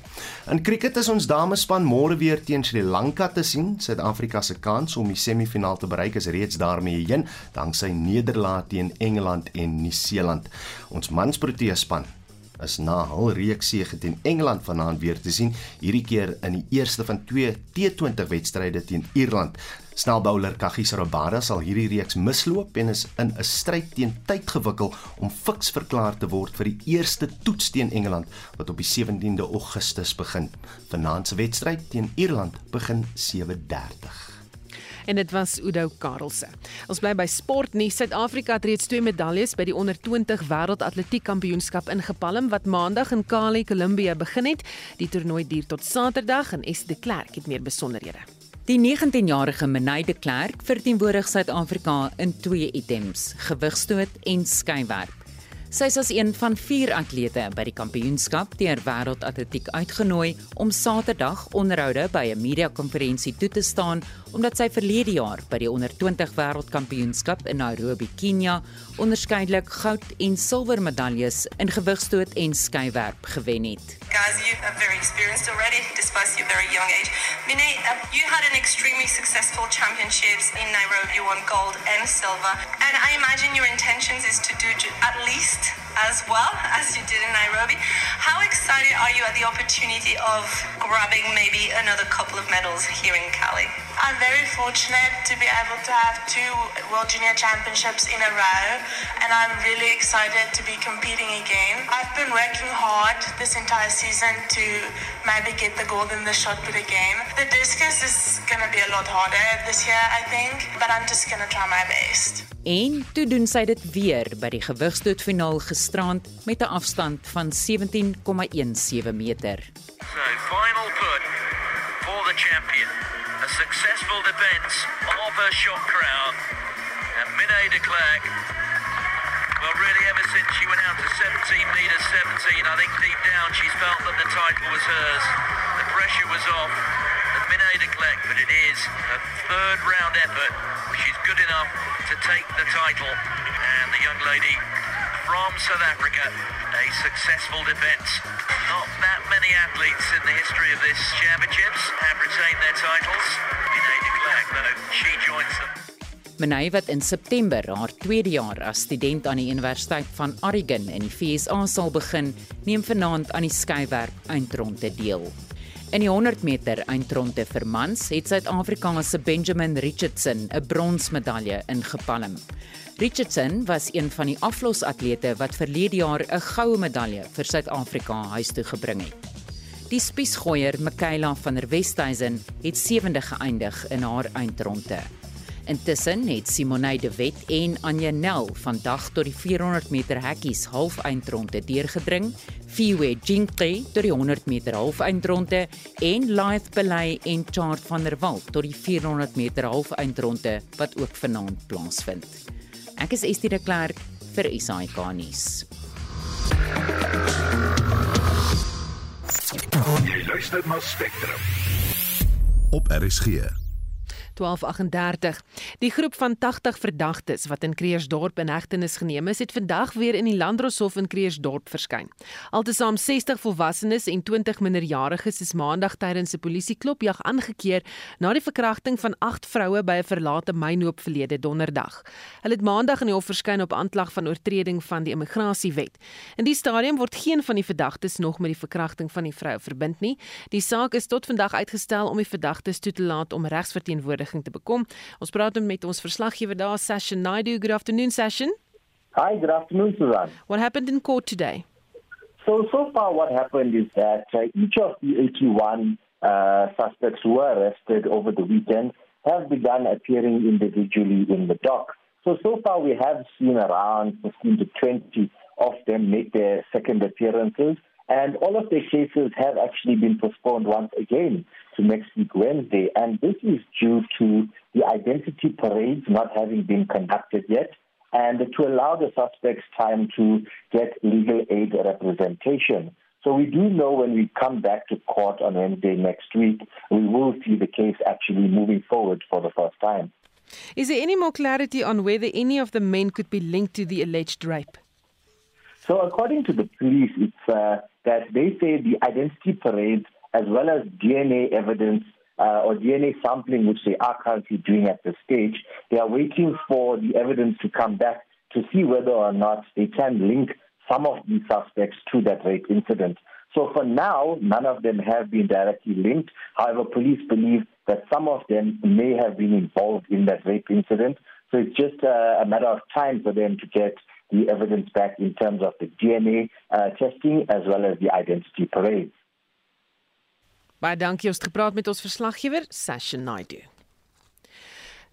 In cricket is ons damespan môre weer teen Sri Lanka te sien. Suid-Afrika se kans om die semifinaal te bereik is reeds daarmee heen, danksy nederlaag teen Engeland en Nieu-Seeland. Ons mans Protea span is na hul reeks sege teen Engeland vanaand weer te sien, hierdie keer in die eerste van twee T20 wedstryde teen Ierland. Snelbouler Kagiso Rabada sal hierdie reeks misloop en is in 'n stryd teen tyd gewikkel om fiks verklaar te word vir die eerste toets teen Engeland wat op die 17de Augustus begin. Vanaand se wedstryd teen Ierland begin 7:30 en dit was Udo Karelse. Ons bly by sportnuus. Suid-Afrika het reeds twee medaljes by die onder 20 wêreldatletiek kampioenskap ingepalm wat maandag in Kali, Kolumbia begin het. Die toernooi duur tot Saterdag en Esde Klerk het meer besonderhede. Die 19-jarige Menay de Klerk verteenwoordig Suid-Afrika in twee items: gewigstoot en skeywerp. Sy is as een van 4 atlete by die kampioenskap deur Wêreldatletiek uitgenooi om Saterdag onderhoude by 'n media-konferensie toe te staan omdat sy verlede jaar by die onder 20 wêreldkampioenskap in Nairobi, Kenia, onderskeidelik goud en silwer medaljes in gewigstoot en skeywerp gewen het. Guys, you are very experienced already despite your very young age. Minnie, um, you had an extremely successful championships in Nairobi, you won gold and silver. And I imagine your intentions is to do at least as well as you did in Nairobi. How excited are you at the opportunity of grabbing maybe another couple of medals here in Cali? I'm very fortunate to be able to have two World Junior Championships in a row, and I'm really excited to be competing again. I've been working hard this entire season to maybe get the gold in the shot put again. The discus is going to be a lot harder this year, I think, but I'm just going to try my best. En toe doen sy dit weer by die gewigstootfinaal gisterand met 'n afstand van 17,17 meter. So final put for the champion. A successful defense of her shot crown. And Minay de Klerk Well, really, ever since she went out to 17 metres 17, I think deep down she's felt that the title was hers. The pressure was off. The Minay de Klerk, but it is a third round effort. She's good enough to take the title. And the young lady from South Africa, a successful defence. Not that many athletes in the history of this championships have retained their titles. Minay de Klerk, though, she joins them. Menay wat in September haar tweede jaar as student aan die Universiteit van Oregon in die VSA sal begin, neem vanaand aan die skeywerp eindronde deel. In die 100 meter eindronde vir mans het Suid-Afrika se Benjamin Richardson 'n bronsmedalje ingepalm. Richardson was een van die aflosatlete wat verlede jaar 'n goue medalje vir Suid-Afrika huis toe gebring het. Die spiesgooier Michaela van der Westhuizen het sewende geëindig in haar eindronde. Intussen het Simone de Wet en Anja Nel vandag tot die 400 meter hekkies halfeindronde deurgedring. Fiwe Jinkte tot die 100 meter halfeindronde en Laith Belay en Chart van der Walt tot die 400 meter halfeindronde wat ook vanaand plaasvind. Ek is Estie de Klerk vir SAK nuus. Jy luister na Spectrum. Op RSG 12:38. Die groep van 80 verdagtes wat in Kreersdorp in hegtenis geneem is, het vandag weer in die Landdroshof in Kreersdorp verskyn. Altesaam 60 volwassenes en 20 minderjariges is maandag tydens 'n polisieklopjag aangekeer na die verkrachting van 8 vroue by 'n verlate mynhoop verlede donderdag. Hulle het maandag in die hof verskyn op aanklag van oortreding van die immigrasiewet. In die stadium word geen van die verdagtes nog met die verkrachting van die vrou verbind nie. Die saak is tot vandag uitgestel om die verdagtes toe te laat om regsverteenwoordiging verdediging te bekom. Ons praat met ons verslaggewer daar, Sasha Naidu. Good afternoon, Sasha. Hi, good afternoon, Susan. What happened in court today? So, so far what happened is that uh, each of the 81 uh, suspects who were arrested over the weekend have begun appearing individually in the dock. So, so far we have seen around 15 to 20 of them make their second appearances. And all of their cases have actually been postponed once again to next week Wednesday. And this is due to the identity parades not having been conducted yet and to allow the suspects time to get legal aid representation. So we do know when we come back to court on Wednesday next week, we will see the case actually moving forward for the first time. Is there any more clarity on whether any of the men could be linked to the alleged rape? So according to the police, it's uh, that they say the identity parades as well as DNA evidence uh, or DNA sampling, which they are currently doing at this stage, they are waiting for the evidence to come back to see whether or not they can link some of these suspects to that rape incident. So for now, none of them have been directly linked. However, police believe that some of them may have been involved in that rape incident. So it's just a, a matter of time for them to get the evidence back in terms of the DNA uh, testing as well as the identity parade. Baie dankie ons het gepraat met ons verslaggewer Sasha Naidu.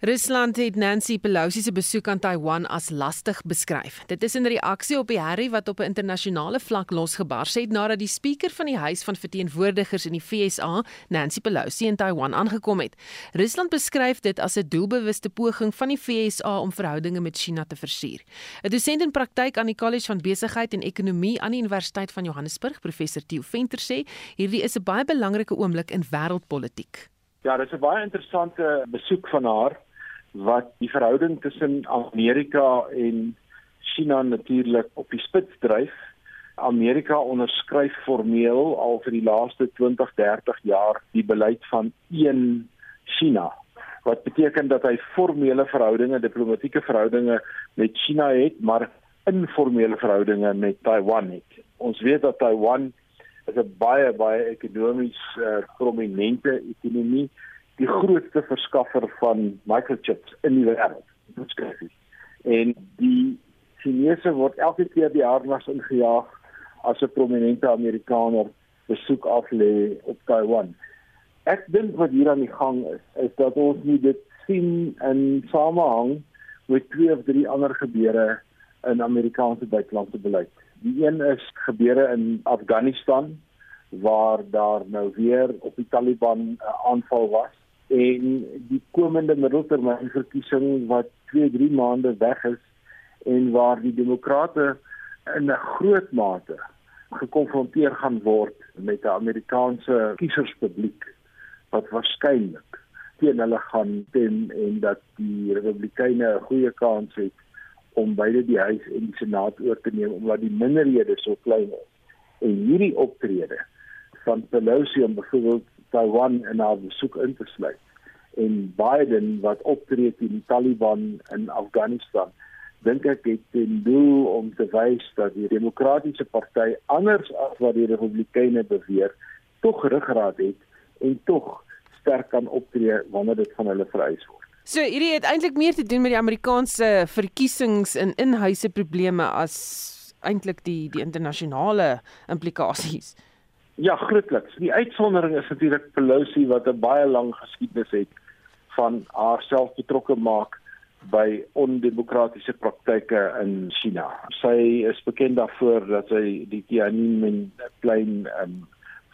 Rusland het Nancy Pelosi se besoek aan Taiwan as lastig beskryf. Dit is in reaksie op die herrie wat op 'n internasionale vlak losgebars het nadat die spreker van die Huis van Verteenwoordigers in die FSA, Nancy Pelosi, in Taiwan aangekom het. Rusland beskryf dit as 'n doelbewuste poging van die FSA om verhoudinge met China te versuur. 'n Dosent in praktyk aan die College van Besigheid en Ekonomie aan die Universiteit van Johannesburg, professor Theo Venter sê, hierdie is 'n baie belangrike oomblik in wêreldpolitiek. Ja, dit is 'n baie interessante besoek van haar wat die verhouding tussen Amerika en China natuurlik op die spits dryf. Amerika onderskryf formeel al vir die laaste 20, 30 jaar die beleid van een China wat beteken dat hy formele verhoudinge, diplomatieke verhoudinge met China het, maar informele verhoudinge met Taiwan het. Ons weet dat Taiwan is 'n baie baie ekonomies uh, prominente ekonomie die grootste verskaffer van microchips in die wêreld. En die Chinese word elke keer die harnas ingejaag as 'n prominente Amerikaner besoek af lê op Taiwan. Ek dink wat hier aan die gang is, is dat ons nie dit sien in samehang met twee of drie ander gebeure in Amerikaanse buitelandse beleid. Die een is gebeure in Afghanistan waar daar nou weer op die Taliban 'n aanval was en die komende middeltermynverkiesing wat 2-3 maande weg is en waar die demokrate in 'n groot mate gekonfronteer gaan word met 'n Amerikaanse kieserspubliek wat waarskynlik teen hulle gaan stem en dat die republikeine 'n goeie kans het om beide die huis en die senaat oor te neem omdat die minderhede so klein is. En hierdie optrede van Pelosi om byvoorbeeld Taiwan in haar besoek in te sluit en Biden wat optree teen die Taliban in Afghanistan dink ek het ten doel om te wys dat die demokratiese party anders as wat die republikeine beweer tog ruggraat het en tog sterk kan optree wanneer dit van hulle vereis word. So hierdie het eintlik meer te doen met die Amerikaanse verkiesings en inhuise probleme as eintlik die die internasionale implikasies. Ja, grootliks. Die uitsondering is natuurlik Pelosi wat 'n baie lang geskiedenis het van haarself betrokke maak by ondemokratiese praktyke in China. Sy is bekend daarvoor dat sy die Tiananmen plein um,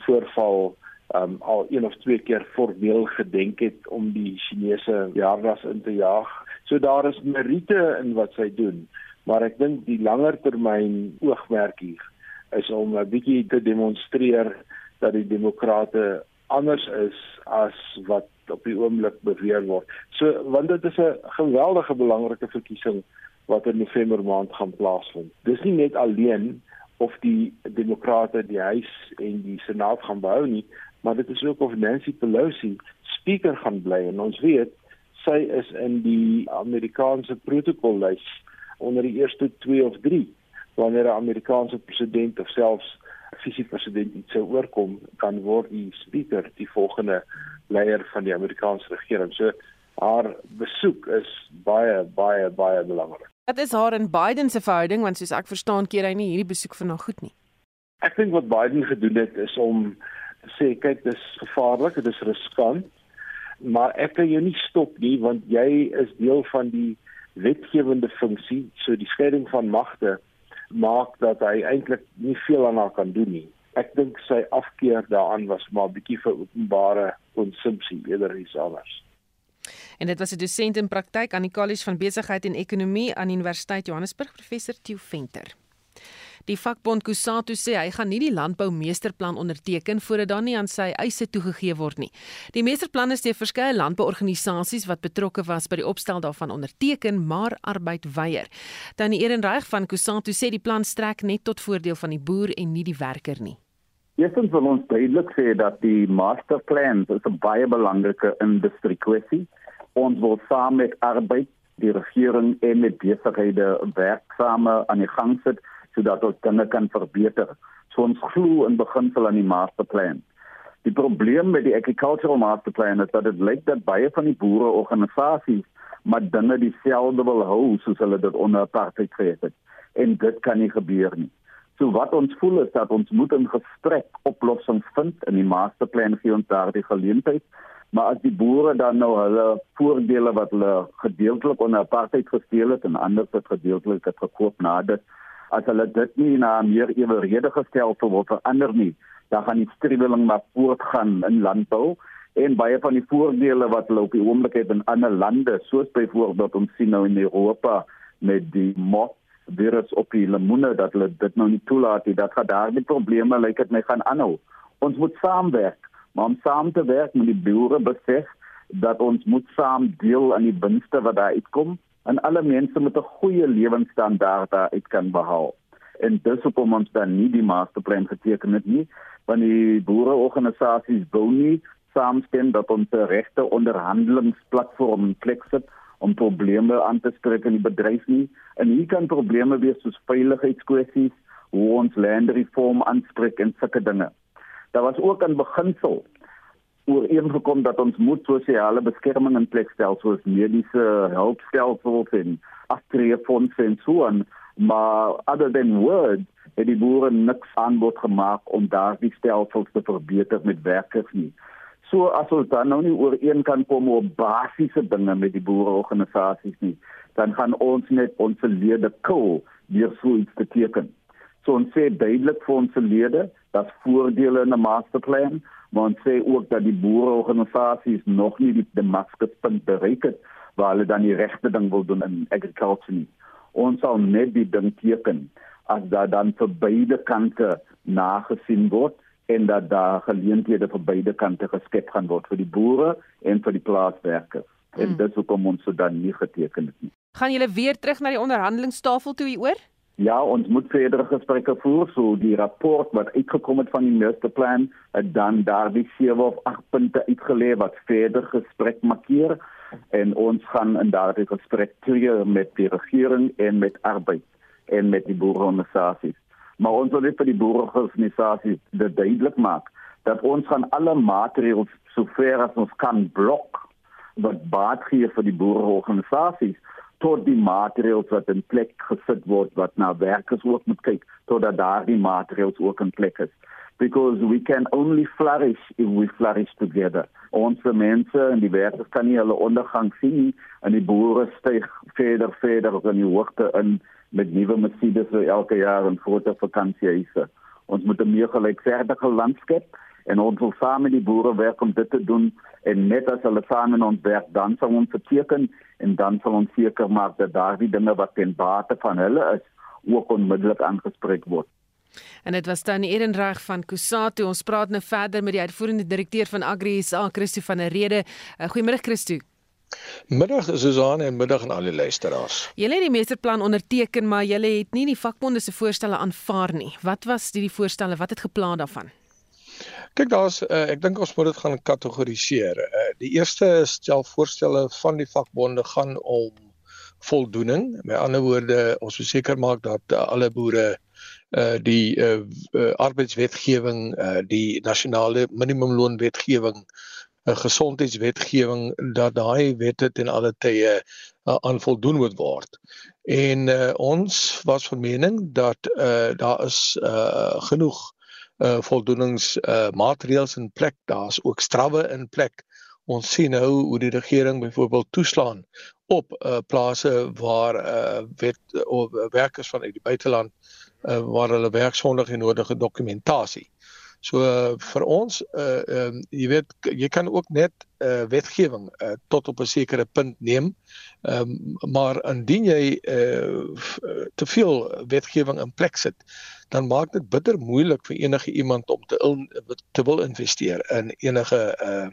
voorval um, al een of twee keer formeel gedenk het om die Chinese jaardas in te jaag. So daar is meriete in wat sy doen, maar ek dink die langer termyn oogmerk hier is om 'n bietjie te demonstreer dat die demokrate anders is as wat op die oomblik beweer word. So want dit is 'n geweldige belangrike verkiesing wat in November maand gaan plaasvind. Dis nie net alleen of die demokrate die huis en die senaat gaan behou nie, maar dit is ook of Nancy Pelosi spreker gaan bly en ons weet sy is in die Amerikaanse protokollys onder die eerste 2 of 3 wanneer 'n Amerikaanse president of selfs visiepresident iets sou oorkom, kan word die spreker die volgende leier van die Amerikaanse regering. So haar besoek is baie baie baie belangrik. Wat is haar en Biden se verhouding want soos ek verstaan keer hy nie hierdie besoek van haar goed nie. Ek dink wat Biden gedoen het is om te sê kyk dis gevaarlik, dit is riskant, maar ek kan jou nie stop nie want jy is deel van die wetgewende funksie, so die skeiding van magte maak dat hy eintlik nie veel aan haar kan doen nie. Ek dink sy afkeer daaraan was maar 'n bietjie vir openbare konsumpsie eerder iets anders. En dit was 'n dosent in praktyk aan die College van Besigheid en Ekonomie aan Universiteit Johannesburg, professor Theo Venter. Die vakbond Kusatu sê hy gaan nie die landboumeesterplan onderteken voordat dan nie aan sy eise toegegee word nie. Die meesterplan is deur verskeie landbouorganisasies wat betrokke was by die opstel daarvan onderteken, maar arbeid weier. Dan die Ehrenreich van Kusatu sê die plan strek net tot voordeel van die boer en nie die werker nie. Eerstens wil ons duidelik sê dat die masterplan 'n baie belangrike industriekwessie. Ons wil saam met arbeid, die regering en met besighede werksame aan die gang sit sodat ons dinge kan verbeter. So ons glo in beginsel aan die masterplan. Die probleem met die agricultural masterplan is dat dit lyk dat baie van die boereorganisasies maar dinge dieselfde wil hou soos hulle dit onder apartheid gehad het. En dit kan nie gebeur nie. So wat ons voel is dat ons moet 'n gesprek oplossing vind in die masterplan gee ons daardie geleentheid. Maar as die boere dan nou hulle voordele wat hulle gedeeltelik onder apartheid gesteel het en ander het gedeeltelik het gekoop na dit as hulle dit nie na 'n meer eweredige stelsel wil verander nie, dan gaan die streweling maar voortgaan in landbou. En baie van die voordele wat hulle op die oomblik het in ander lande soos byvoorbeeld ons sien nou in Europa met die mot virus op die lemoene dat hulle dit nou nie toelaat nie dat gaan daar die probleme lyk dit my gaan aanhou. Ons moet saamwerk maar om saam te werk met die boere besef dat ons moet saam deel aan die winste wat daar uitkom en alle mense met 'n goeie lewensstandaard daar uit kan behaal en dis hoekom ons dan nie die masterplan geteken het nie want die boereorganisasies wou nie saamstem dat ons 'n regte onderhandelingsplatform plek sit om probleme aan te spreek in die bedryf nie. En hier kan probleme wees soos veiligheidskwessies, hoe ons landreform aanspreek en sulke dinge. Daar was ook 'n beginsel ooreengekom dat ons moet sosiale beskerming in plek stel soos mediese hulpstelsels en aftreefondse en so aan, maar other than words het die boere niks aanbod gemaak om daardie stelsels te verbeter met werkers nie. So as ons dan nou nie ooreen kan kom oor basiese dinge met die boereorganisasies nie, dan gaan ons net ons lede kil deur so iets te teken. So ons sê duidelik vir ons lede dat voordele in 'n masterplan, ons sê ook dat die boereorganisasies nog nie die Damaskuspunt bereik het waar hulle dan die regte ding wil doen in agriculture nie. Ons sal net die ding teken as daar dan vir beide kante nagesien word en dat daar geleenthede vir beide kante geskep gaan word vir die boere en vir die plaaswerkers. Hmm. En dit hoekom ons so dan nie geteken het nie. Gaan julle weer terug na die onderhandelingstafel toe hieroor? Ja, ons moet verdere gesprekke voer. So die rapport wat uitgekom het van die masterplan het dan daardie 7 of 8 punte uitgelê wat verder gesprek markeer. En ons gaan in daardie gesprek tree met die regering en met arbeid en met die boereorganisasies maar ons wil net vir die boereorganisasies dit duidelik maak dat ons gaan alle maatreëls sover as ons kan blok wat baat gee vir die boereorganisasies tot die maatreëls wat in plek gesit word wat na werkers ook moet kyk totdat daardie maatreëls ook in plek is because we can only flourish if we flourish together. Ons mense en die werkers kan nie hulle ondergang sien en die boere styg verder verder in die hoogte in met nuwe Mercedes elke jaar en groter vakansiehuise. Ons moet 'n meer gelykwaardige landskap en ons wil saam met die boere werk om dit te doen en net as hulle saam in ons werk dan sal ons verteken en dan sal ons seker maak dat daardie dinge wat ten bate van hulle is ook onmiddellik aangespreek word. En dit was dan Erenreg van Kusatu. Ons praat nou verder met die uitvoerende direkteur van Agri SA, Christo van der Rede. Uh, Goeiemôre Christo. Middag Susan en middag aan al die luisteraars. Julle het die meesterplan onderteken, maar julle het nie die vakbonde se voorstelle aanvaar nie. Wat was die voorstelle? Wat het geplan daarvan? Kyk, daar's uh, ek dink ons moet dit gaan kategoriseer. Uh, die eerste stel voorstelle van die vakbonde gaan om voldoening. Met ander woorde, ons moet seker maak dat uh, alle boere uh die uh, uh arbeidswetgewing uh die nasionale minimumloonwetgewing 'n gesondheidswetgewing dat daai wette ten alle tye uh, aan voldoen moet word. En uh, ons was van mening dat uh, daar is uh, genoeg uh, voldoenings uh, maatreëls in plek, daar's ook strawwe in plek. Ons sien nou hoe die regering byvoorbeeld toeslaan op uh, plase waar uh, wet of uh, werkers van uit die buiteland uh, waar hulle werk sonder genodige dokumentasie. So uh, vir ons uh um, jy weet jy kan ook net uh wetgewing uh, tot op 'n sekere punt neem. Ehm um, maar indien jy uh te veel wetgewing in plek sit, dan maak dit bitter moeilik vir enige iemand om te il, te wil investeer in enige uh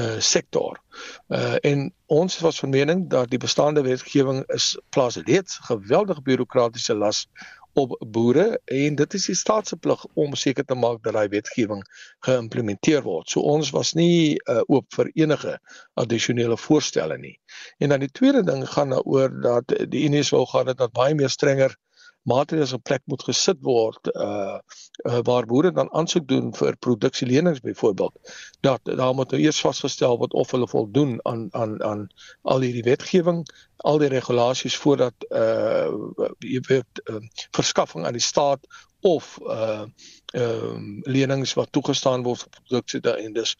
uh sektor. Uh en ons was van mening dat die bestaande wetgewing is plaas reeds geweldige bureaukratiese las op boere en dit is die staat se plig om seker te maak dat daai wetgewing geïmplementeer word. So ons was nie uh, oop vir enige addisionele voorstelle nie. En dan die tweede ding gaan daaroor dat die Unie sou gaan dit dat baie meer strenger maatreëls in plek moet gesit word uh, uh waar boere dan aansoek doen vir produksielenings byvoorbeeld dat daar moet nou eers vasgestel word of hulle voldoen aan aan aan al hierdie wetgewing al die regulasies voordat uh jy weet uh, verskaffing aan die staat of uh ehm um, lenings wat toegestaan word vir produksie daarin dis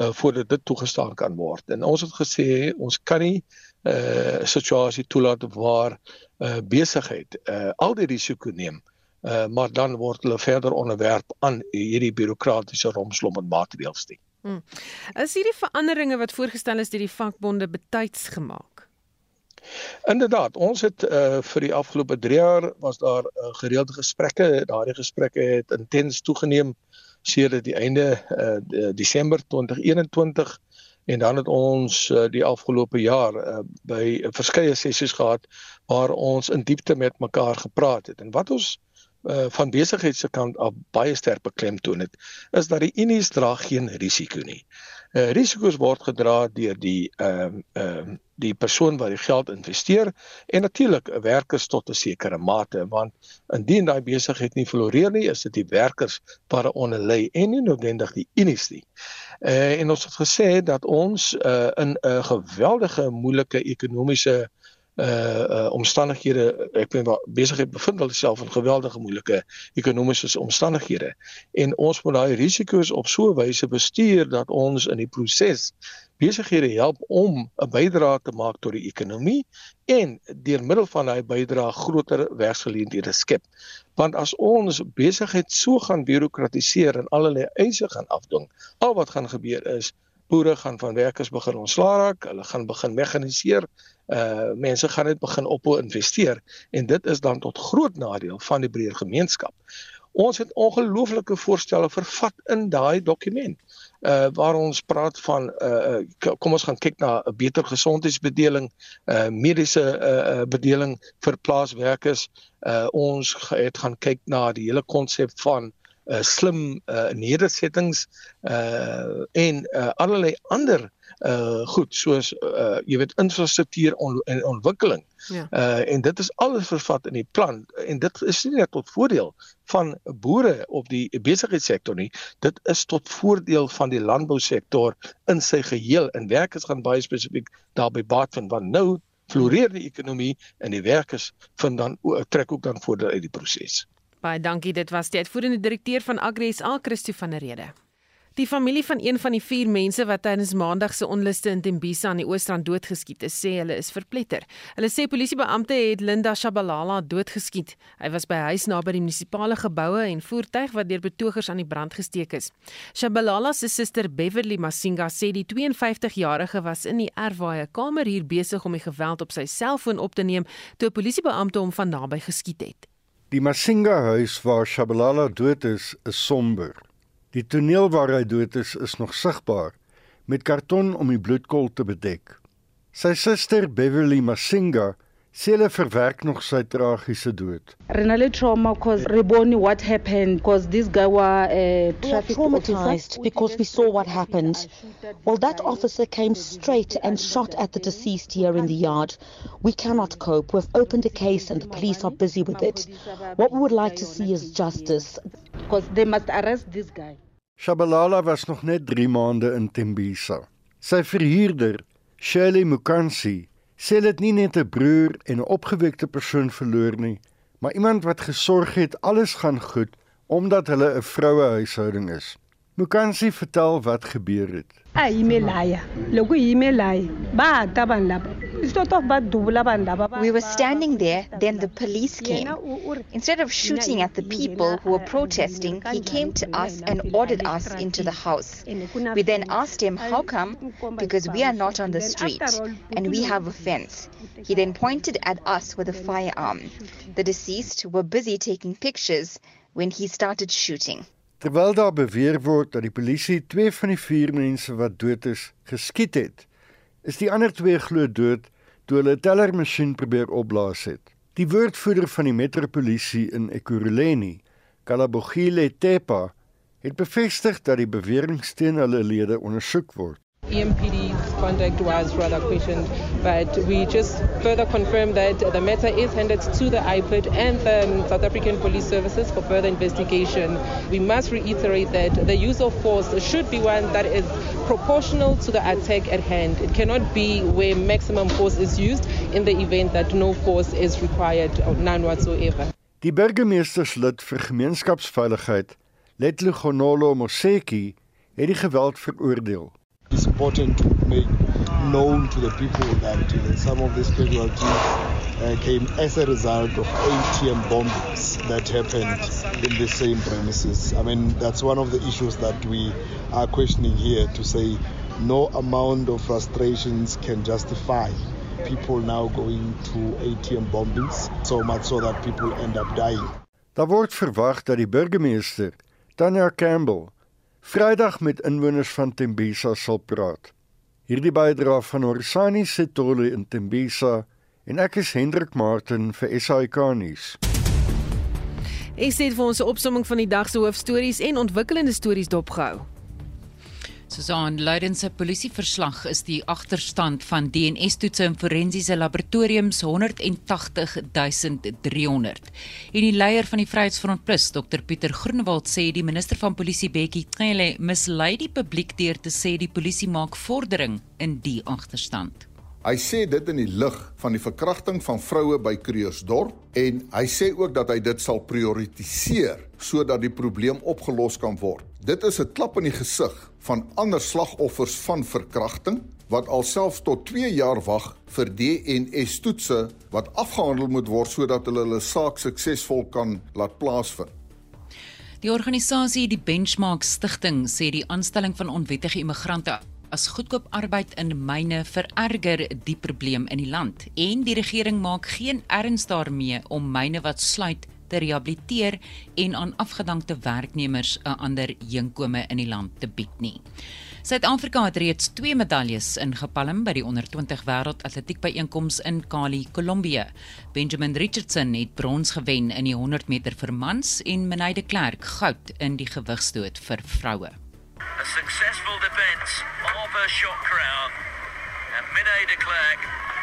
uh voordat dit toegestaan kan word. En ons het gesê ons kan nie uh 'n situasie toelaat waar uh besigheid uh al die risiko neem. Uh maar dan word hulle verder onderwerp aan hierdie bureaukratiese romslomp en maatreëls nie. Hmm. Is hierdie veranderinge wat voorgestel is deur die vakbonde betyds gemaak? Inderdaad, ons het uh vir die afgelope 3 jaar was daar uh, gereelde gesprekke. Daardie gesprekke het intens toegeneem sedert die einde uh Desember 2021 en dan het ons uh, die afgelope jaar uh, by uh, verskeie sessies gehad waar ons in diepte met mekaar gepraat het. En wat ons uh, van besigheid se kant af baie sterk beklemtoon het, is dat die unies dra geen risiko nie. Uh, risiko's word gedra deur die ehm uh, ehm uh, die persoon wat die geld investeer en natuurlik werkers tot 'n sekere mate want indien daai besigheid nie floreer nie is dit die werkers wat daaronder lê en nie noodwendig die unies nie. Uh, en ons het gesê dat ons uh, in 'n geweldige moeilike ekonomiese uh omstandighede ek ben besigheid bevind hulle self in geweldige moeilike ekonomiese omstandighede en ons moet daai risiko's op so 'n wyse bestuur dat ons in die proses besighede help om 'n bydrae te maak tot die ekonomie en deur middel van daai bydrae groter werksgeleenthede skep. Want as ons besigheid so gaan bureaukratiseer en allerlei eise gaan afdwing al wat gaan gebeur is boere gaan van werkers begin ontslaa raak, hulle gaan begin mekaniseer. Uh mense gaan net begin ophou investeer en dit is dan tot groot nadeel van die breër gemeenskap. Ons het ongelooflike voorstelle vervat in daai dokument. Uh waar ons praat van uh kom ons gaan kyk na 'n beter gesondheidsbedeling, uh mediese uh bedeling vir plaaswerkers. Uh ons het gaan kyk na die hele konsep van uh, slim uh, nedersettings uh, en uh, allerlei ander uh goed soos uh jy weet infrastruktuur on, en ontwikkeling. Ja. Uh en dit is alles vervat in die plan en dit is nie net tot voordeel van boere op die besigheidssektor nie. Dit is tot voordeel van die landbousektor in sy geheel en werkers gaan baie spesifiek daarby baat vind want nou floreer die ekonomie en die werkers vind dan trek ook dan voordeel uit die proses. Baie dankie. Dit was die uitvoerende direkteur van Agri SA, Christo van der Rede. Die familie van een van die vier mense wat tydens Maandag se onluste in Tembisa aan die Oostrand doodgeskiet is, sê hulle is verpletter. Hulle sê polisiebeampte het Linda Shabalala doodgeskiet. Hy was by huis naby die munisipale geboue en voertuig wat deur betogers aan die brand gesteek is. Shabalala se suster Beverly Masinga sê die 52-jarige was in die erwaaie kamer hier besig om die geweld op sy selfoon op te neem toe 'n polisiebeampte hom van naby geskiet het. Die Masinga huis waar Shabalala dood is, is somber. Die toneel waar hy dood is, is nog sigbaar met karton om die bloedkol te bedek. Sy suster Beverly Masinga hulle verwerk nog sy tragiese dood. Renale trauma cause re bone what happened because this guy was a uh, traffic traumatized because we saw what happened. Well that officer came straight and shot at the deceased here in the yard. We cannot cope. We've opened a case and the police are busy with it. What we would like to see is justice because they must arrest this guy. Shabalala was nog net 3 maande in Tembisa. Sy verhuurder, Shirley Mukansi, sê dit nie net 'n broer en 'n opgewekte persoon verloor nie, maar iemand wat gesorg het alles gaan goed omdat hulle 'n vroue huishouding is. Mukansi vertel wat gebeur het. Ayimelaya loko yimelaya ba ta vanhu lava we were standing there then the police came. instead of shooting at the people who were protesting he came to us and ordered us into the house. We then asked him how come? because we are not on the street and we have a fence. He then pointed at us with a firearm. the deceased were busy taking pictures when he started shooting Terwyl daar beweer word dat die polisie twee van die vier mense wat dood is geskiet het, is die ander twee glo dood toe hulle 'n tellermasjien probeer opblaas het. Die woordvoerder van die metropolisie in Ekurhuleni, Kalabogile Tepa, het bevestig dat die bewering teen hulle lede ondersoek word. EMPD's conduct was rather questioned, but we just further confirm that the matter is handed to the IPID and the South African Police Services for further investigation. We must reiterate that the use of force should be one that is proportional to the attack at hand. It cannot be where maximum force is used in the event that no force is required, none whatsoever. Die burgemeesterslid vir gemeenskapsveiligheid, Letlu Gonolo Moseki, het die geweld veroordeel. It's important to make known to the people that uh, some of these casualties uh, came as a result of ATM bombings that happened in the same premises. I mean, that's one of the issues that we are questioning here to say no amount of frustrations can justify people now going to ATM bombings so much so that people end up dying. Daar word verwag dat die burgemeester, Tanya Campbell, Vrydag met inwoners van Tembisa sal praat. Hierdie bydra van Orsani Setole in Tembisa en ek is Hendrik Martin vir SAK nuus. Ek sê vir ons 'n opsomming van die dag se hoofstories en ontwikkelende stories dopgehou. Susan Leiden se polisieverslag is die agterstand van DNA-toetse in forensiese laboratoriums 180300. En die leier van die Vryheidsfront Plus, Dr Pieter Groenewald sê die minister van polisie Bekkie Cele mislei die publiek deur te sê die polisie maak vordering in die agterstand. Hy sê dit in die lig van die verkrachting van vroue by Kreeusdorp en hy sê ook dat hy dit sal prioritiseer sodat die probleem opgelos kan word. Dit is 'n klap in die gesig van ander slagoffers van verkrachting wat alself tot 2 jaar wag vir DNS-toetse wat afgehandel moet word sodat hulle hulle saak suksesvol kan laat plaasvind. Die organisasie die Benchmark Stichting sê die aanstelling van onwettige immigrante as goedkoop arbeid in myne vererger die probleem in die land en die regering maak geen erns daarmee om myne wat sluit te rehabiliteer en aan afgedankte werknemers 'n ander inkome in die land te bied nie. Suid-Afrika het reeds 2 medaljes ingepalm by die onder 20 wêreld atletiek byeenkoms in Cali, Kolumbie. Benjamin Richardson het brons gewen in die 100 meter vir mans en Meneide de Klerk goud in die gewigstoot vir vroue. A successful defense of her shot crown and Meneide de Klerk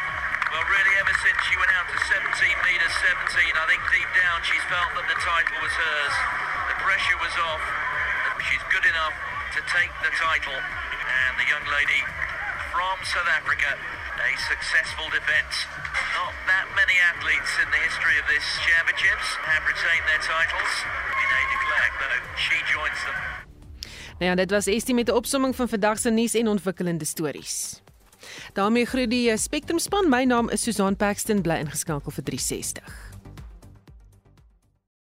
Well, really, ever since she went out to 17 metres 17, I think deep down she's felt that the title was hers. The pressure was off. She's good enough to take the title. And the young lady from South Africa, a successful defence. Not that many athletes in the history of this championships have retained their titles. Vinay de Klerk, though, she joins them. Nou ja, dit was Estie met 'n opsomming van vandag se nuus en ontwikkelende stories daarmee groet die Spectrum span. My naam is Susan Paxton bly ingeskakel vir 360.